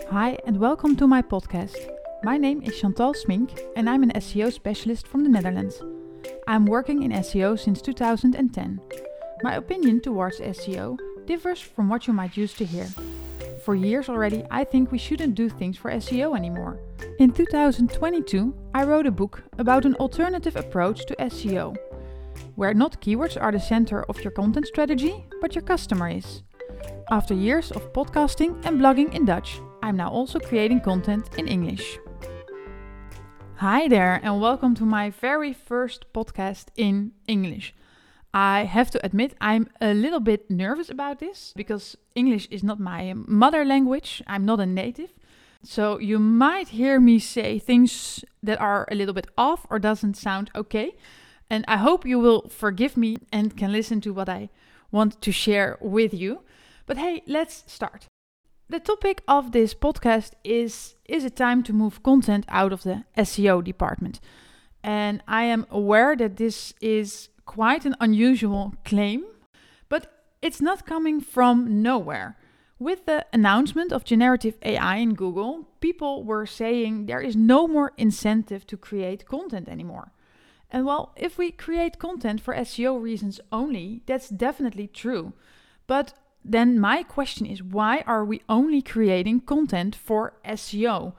Hi, and welcome to my podcast. My name is Chantal Smink, and I'm an SEO specialist from the Netherlands. I'm working in SEO since 2010. My opinion towards SEO differs from what you might used to hear. For years already, I think we shouldn't do things for SEO anymore. In 2022, I wrote a book about an alternative approach to SEO, where not keywords are the center of your content strategy, but your customer is. After years of podcasting and blogging in Dutch, I'm now also creating content in English. Hi there, and welcome to my very first podcast in English. I have to admit, I'm a little bit nervous about this because English is not my mother language. I'm not a native. So you might hear me say things that are a little bit off or doesn't sound okay. And I hope you will forgive me and can listen to what I want to share with you. But hey, let's start. The topic of this podcast is Is it time to move content out of the SEO department? And I am aware that this is quite an unusual claim, but it's not coming from nowhere. With the announcement of generative AI in Google, people were saying there is no more incentive to create content anymore. And well, if we create content for SEO reasons only, that's definitely true. But then my question is why are we only creating content for SEO?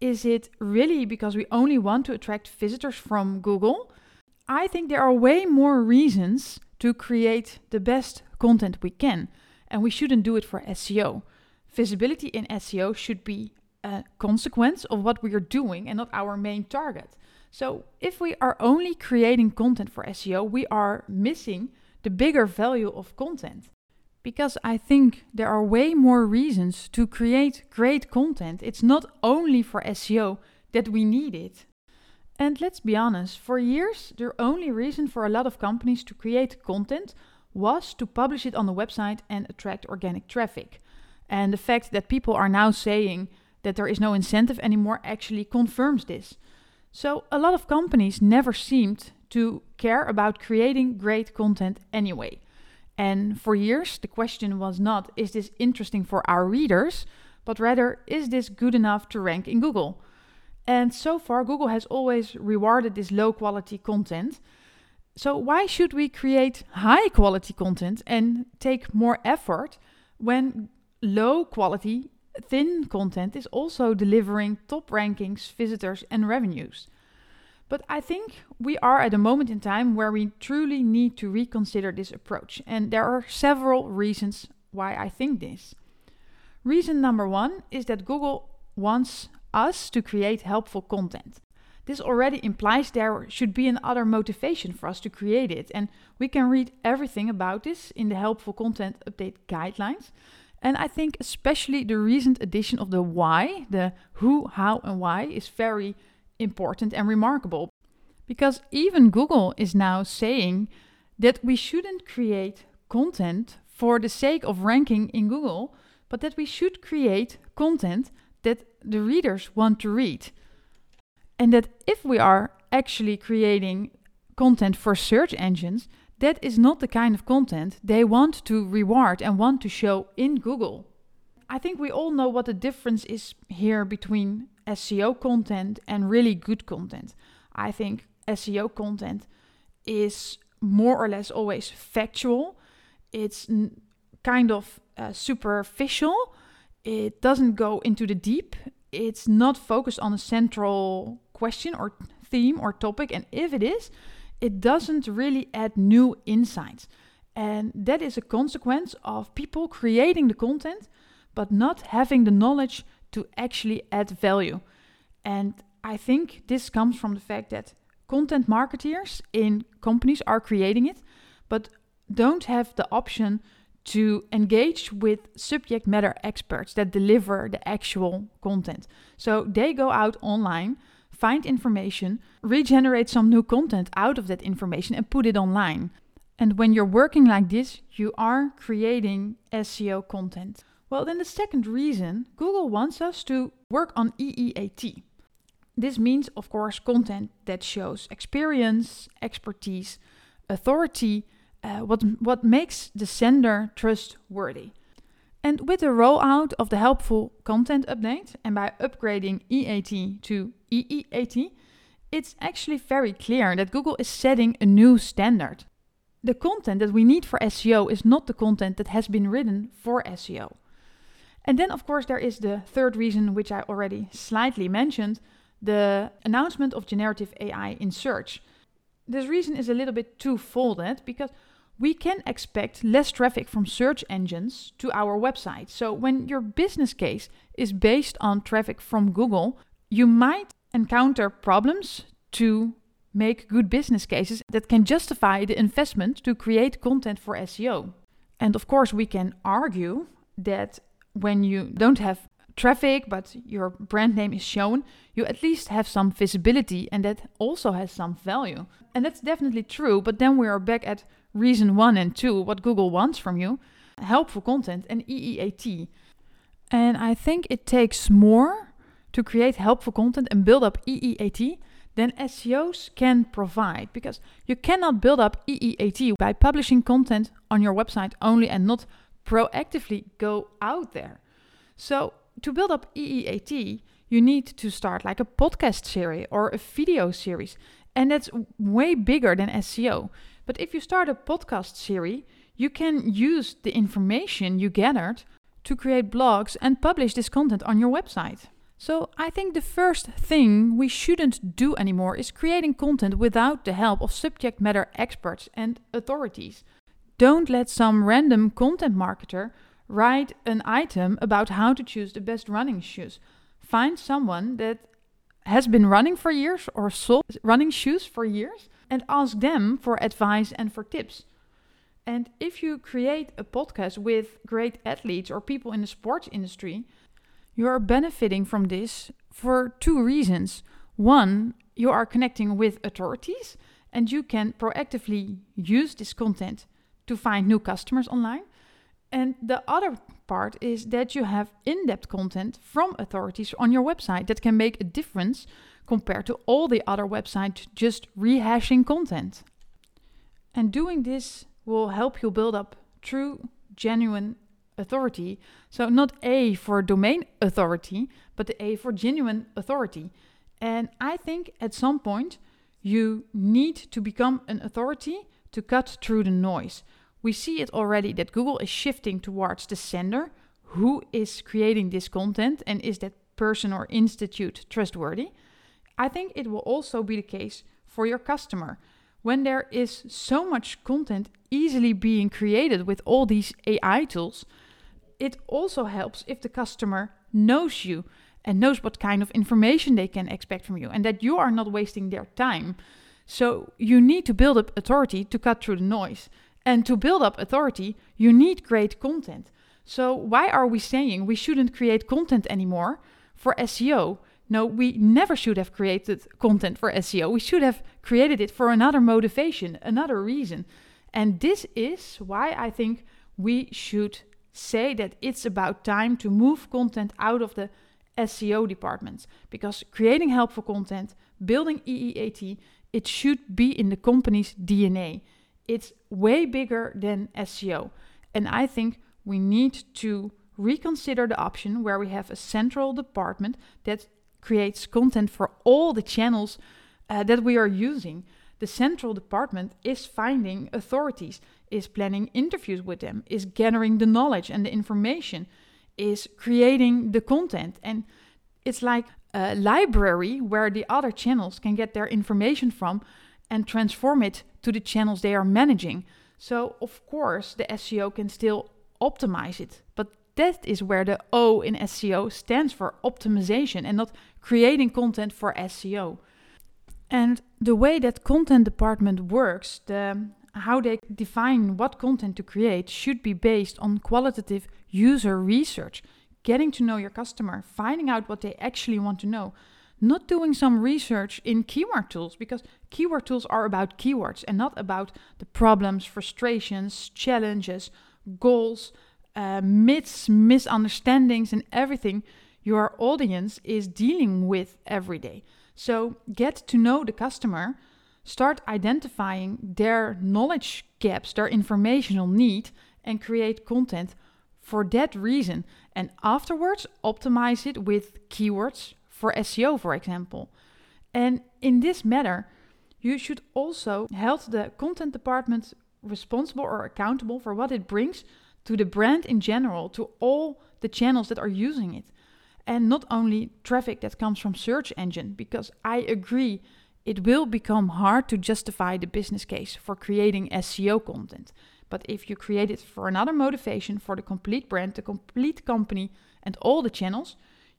Is it really because we only want to attract visitors from Google? I think there are way more reasons to create the best content we can, and we shouldn't do it for SEO. Visibility in SEO should be a consequence of what we are doing and not our main target. So, if we are only creating content for SEO, we are missing the bigger value of content because I think there are way more reasons to create great content. It's not only for SEO that we need it. And let's be honest, for years, the only reason for a lot of companies to create content was to publish it on the website and attract organic traffic. And the fact that people are now saying that there is no incentive anymore actually confirms this. So, a lot of companies never seemed to care about creating great content anyway. And for years, the question was not, is this interesting for our readers, but rather, is this good enough to rank in Google? And so far, Google has always rewarded this low quality content. So, why should we create high quality content and take more effort when low quality, thin content is also delivering top rankings, visitors, and revenues? But I think we are at a moment in time where we truly need to reconsider this approach. And there are several reasons why I think this. Reason number one is that Google wants us to create helpful content. This already implies there should be another motivation for us to create it. And we can read everything about this in the helpful content update guidelines. And I think especially the recent addition of the why, the who, how, and why, is very important and remarkable because even Google is now saying that we shouldn't create content for the sake of ranking in Google, but that we should create content that the readers want to read. And that if we are actually creating content for search engines, that is not the kind of content they want to reward and want to show in Google. I think we all know what the difference is here between SEO content and really good content. I think SEO content is more or less always factual. It's n- kind of uh, superficial. It doesn't go into the deep. It's not focused on a central question or theme or topic. And if it is, it doesn't really add new insights. And that is a consequence of people creating the content, but not having the knowledge to actually add value. And I think this comes from the fact that content marketeers in companies are creating it, but don't have the option to engage with subject matter experts that deliver the actual content. So they go out online, find information, regenerate some new content out of that information, and put it online. And when you're working like this, you are creating SEO content. Well, then the second reason Google wants us to work on EEAT. This means, of course, content that shows experience, expertise, authority, uh, what, what makes the sender trustworthy. And with the rollout of the helpful content update and by upgrading EAT to EEAT, it's actually very clear that Google is setting a new standard. The content that we need for SEO is not the content that has been written for SEO. And then, of course, there is the third reason, which I already slightly mentioned the announcement of generative AI in search. This reason is a little bit two-folded because we can expect less traffic from search engines to our website. So, when your business case is based on traffic from Google, you might encounter problems to make good business cases that can justify the investment to create content for SEO. And of course, we can argue that when you don't have traffic but your brand name is shown, you at least have some visibility and that also has some value. And that's definitely true, but then we are back at reason one and two what Google wants from you helpful content and EEAT. And I think it takes more to create helpful content and build up EEAT than SEOs can provide because you cannot build up EEAT by publishing content on your website only and not proactively go out there. So, to build up EEAT, you need to start like a podcast series or a video series, and that's way bigger than SEO. But if you start a podcast series, you can use the information you gathered to create blogs and publish this content on your website. So, I think the first thing we shouldn't do anymore is creating content without the help of subject matter experts and authorities. Don't let some random content marketer write an item about how to choose the best running shoes. Find someone that has been running for years or sold running shoes for years and ask them for advice and for tips. And if you create a podcast with great athletes or people in the sports industry, you are benefiting from this for two reasons. One, you are connecting with authorities and you can proactively use this content to find new customers online. And the other part is that you have in depth content from authorities on your website that can make a difference compared to all the other websites just rehashing content. And doing this will help you build up true, genuine authority. So, not A for domain authority, but the A for genuine authority. And I think at some point you need to become an authority to cut through the noise we see it already that Google is shifting towards the sender. Who is creating this content and is that person or institute trustworthy? I think it will also be the case for your customer. When there is so much content easily being created with all these AI tools, it also helps if the customer knows you and knows what kind of information they can expect from you and that you are not wasting their time. So you need to build up authority to cut through the noise. And to build up authority, you need great content. So, why are we saying we shouldn't create content anymore for SEO? No, we never should have created content for SEO. We should have created it for another motivation, another reason. And this is why I think we should say that it's about time to move content out of the SEO departments because creating helpful content, building EEAT, it should be in the company's DNA it's way bigger than SEO. And I think we need to reconsider the option where we have a central department that creates content for all the channels uh, that we are using. The central department is finding authorities, is planning interviews with them, is gathering the knowledge and the information, is creating the content. And it's like a library where the other channels can get their information from and transform it to the channels they are managing. So, of course, the SEO can still optimize it, but that is where the O in SEO stands for optimization and not creating content for SEO. And the way that content department works, the how they define what content to create should be based on qualitative user research, getting to know your customer, finding out what they actually want to know, not doing some research in keyword tools because keyword tools are about keywords and not about the problems, frustrations, challenges, goals, uh, myths, misunderstandings, and everything your audience is dealing with every day. So get to know the customer, start identifying their knowledge gaps, their informational need, and create content for that reason and afterwards optimize it with keywords for SEO, for example. And in this matter, you should also hold the content department responsible or accountable for what it brings to the brand in general, to all the channels that are using it. And not only traffic that comes from search engine, because I agree it will become hard to justify the business case for creating SEO content. But if you create it for another motivation for the complete brand, the complete company, and all the channels,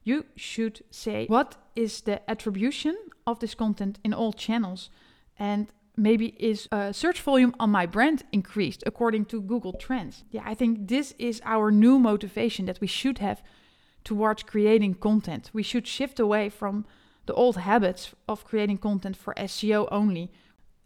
you should say what is the attribution of this content in all channels and maybe is uh, search volume on my brand increased according to Google Trends. Yeah, I think this is our new motivation that we should have towards creating content. We should shift away from the old habits of creating content for SEO only.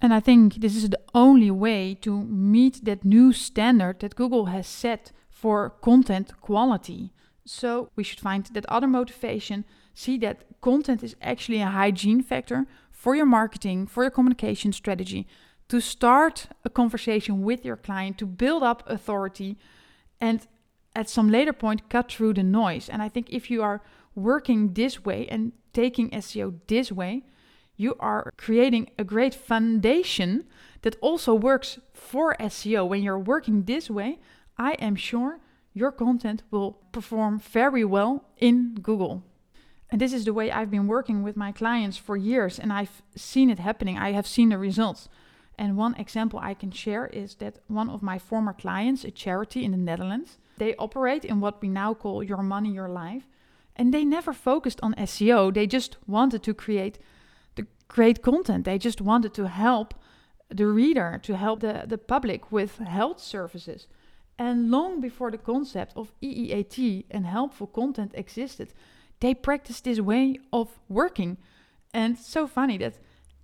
And I think this is the only way to meet that new standard that Google has set for content quality. So we should find that other motivation, see that content is actually a hygiene factor for your marketing, for your communication strategy, to start a conversation with your client, to build up authority, and at some later point cut through the noise. And I think if you are working this way and taking SEO this way, you are creating a great foundation that also works for SEO. When you're working this way, I am sure your content will perform very well in Google. And this is the way I've been working with my clients for years, and I've seen it happening. I have seen the results. And one example I can share is that one of my former clients, a charity in the Netherlands, they operate in what we now call Your Money, Your Life. And they never focused on SEO. They just wanted to create the great content. They just wanted to help the reader, to help the, the public with health services. And long before the concept of EEAT and helpful content existed, they practiced this way of working. And so funny that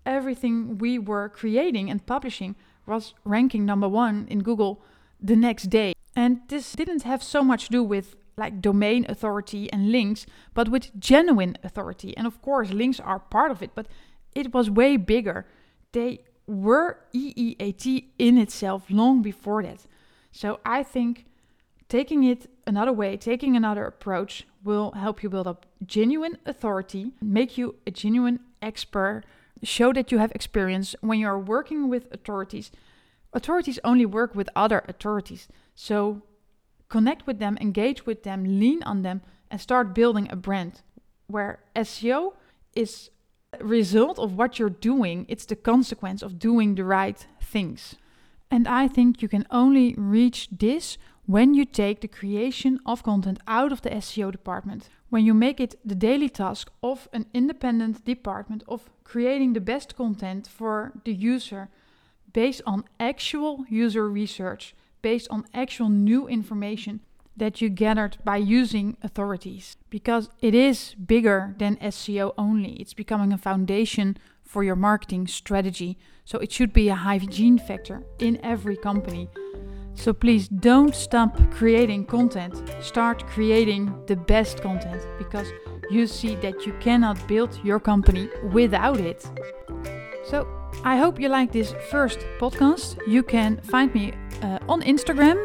everything we were creating and publishing was ranking number one in Google the next day. And this didn't have so much to do with like domain authority and links, but with genuine authority. And of course, links are part of it, but it was way bigger. They were EEAT in itself long before that. So I think taking it another way, taking another approach will help you build up genuine authority, make you a genuine expert, show that you have experience when you're working with authorities. Authorities only work with other authorities. So connect with them, engage with them, lean on them, and start building a brand where SEO is a result of what you're doing. It's the consequence of doing the right things. And I think you can only reach this when you take the creation of content out of the SEO department, when you make it the daily task of an independent department of creating the best content for the user based on actual user research, based on actual new information that you gathered by using authorities. Because it is bigger than SEO only, it's becoming a foundation for your marketing strategy. So it should be a hygiene factor in every company. So please don't stop creating content. Start creating the best content because you see that you cannot build your company without it. So I hope you like this first podcast. You can find me uh, on Instagram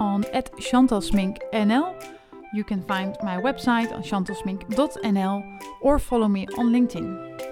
on at chantalsminknl. You can find my website on chantalsmink.nl or follow me on LinkedIn.